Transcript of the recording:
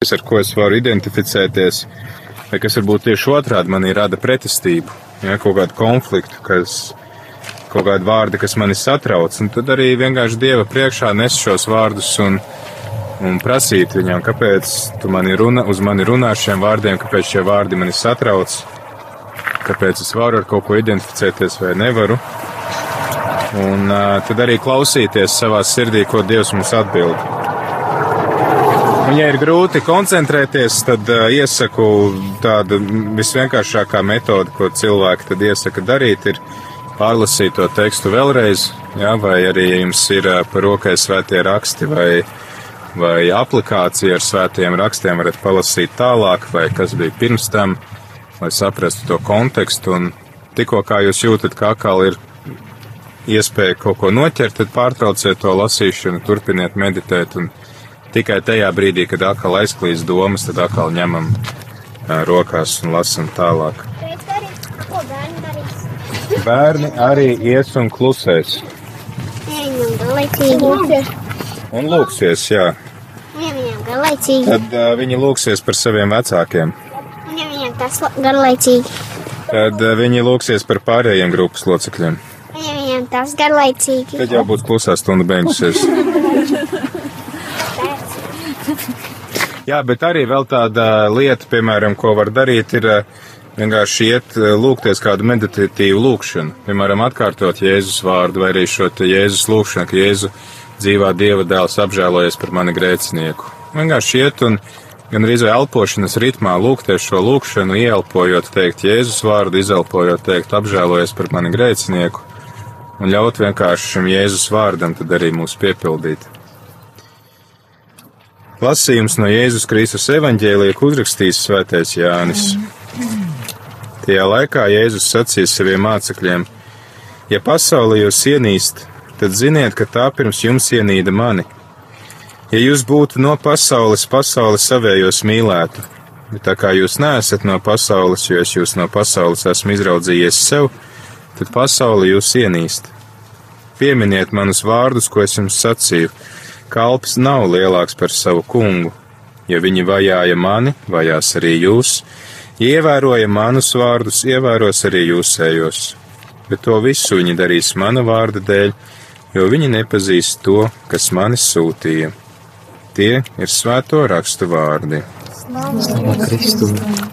ar ko es varu identificēties, vai kas varbūt tieši otrādi manī rada pretestību, ja, kaut kādu konfliktu, kas, kaut kādi vārdi, kas mani satrauc, un tad arī vienkārši Dieva priekšā nes šos vārdus un, un prasīt viņam, kāpēc tu mani runa, uz mani runā ar šiem vārdiem, kāpēc šie vārdi mani satrauc, kāpēc es varu ar kaut ko identificēties vai nevaru. Un uh, tad arī klausīties savā sirdī, ko Dievs mums atbild. Un, ja ir grūti koncentrēties, tad uh, iesaku tādu visvienkāršākā metode, ko cilvēki tad iesaka darīt, ir pārlasīt to tekstu vēlreiz, jā, vai arī, ja jums ir uh, par rokai svētie raksti vai, vai aplikācija ar svētiem rakstiem, varat palasīt tālāk, vai kas bija pirms tam, lai saprastu to kontekstu. Un tikko kā jūs jūtat, kā atkal ir iespēja kaut ko noķert, tad pārtrauciet to lasīšanu, turpiniet meditēt un tikai tajā brīdī, kad atkal aizklīst domas, tad atkal ņemam rokās un lasam tālāk. Bērni arī ies un klusēs. Un lūksies, jā. Tad uh, viņi lūksies par saviem vecākiem. Viņam tas garlaicīgi. Tad uh, viņi lūksies par pārējiem grupas locekļiem. Viņam tas garlaicīgi. Tad jau būs klusā stunda beigusies. Jā, bet arī vēl tāda lieta, piemēram, ko var darīt, ir uh, vienkārši iet uh, lūgties kādu meditatīvu lūgšanu. Piemēram, atkārtot Jēzus vārdu vai arī šo Jēzus lūgšanu, ka Jēzu dzīvā Dieva dēls apžēlojies par mani grēcinieku. Vienkārši iet un gan arī elpošanas ritmā lūgties šo lūgšanu, ieelpojot teikt Jēzus vārdu, izelpojot teikt apžēlojies par mani grēcinieku un ļaut vienkārši šim Jēzus vārdam tad arī mūs piepildīt. Lasījums no Jēzus Kristus evaņģēlija uzrakstījis svētais Jānis. Tajā laikā Jēzus sacīja saviem mācekļiem: Ja pasauli jūs ienīst, tad ziniet, ka tā pirms jums ienīda mani. Ja jūs būtu no pasaules, pasauli savējos mīlētu, bet tā kā jūs neesat no pasaules, jo es jūs no pasaules esmu izraudzījies sev, tad pasauli jūs ienīst. Pieminiet manus vārdus, ko es jums sacīju. Kalps nav lielāks par savu kungu. Ja viņi vajāja mani, vajās arī jūs. Ja ievēroja manus vārdus, ievēros arī jūsējos. Bet to visu viņi darīs mana vārda dēļ, jo viņi nepazīst to, kas mani sūtīja. Tie ir svēto rakstu vārdi. Slavu Kristum!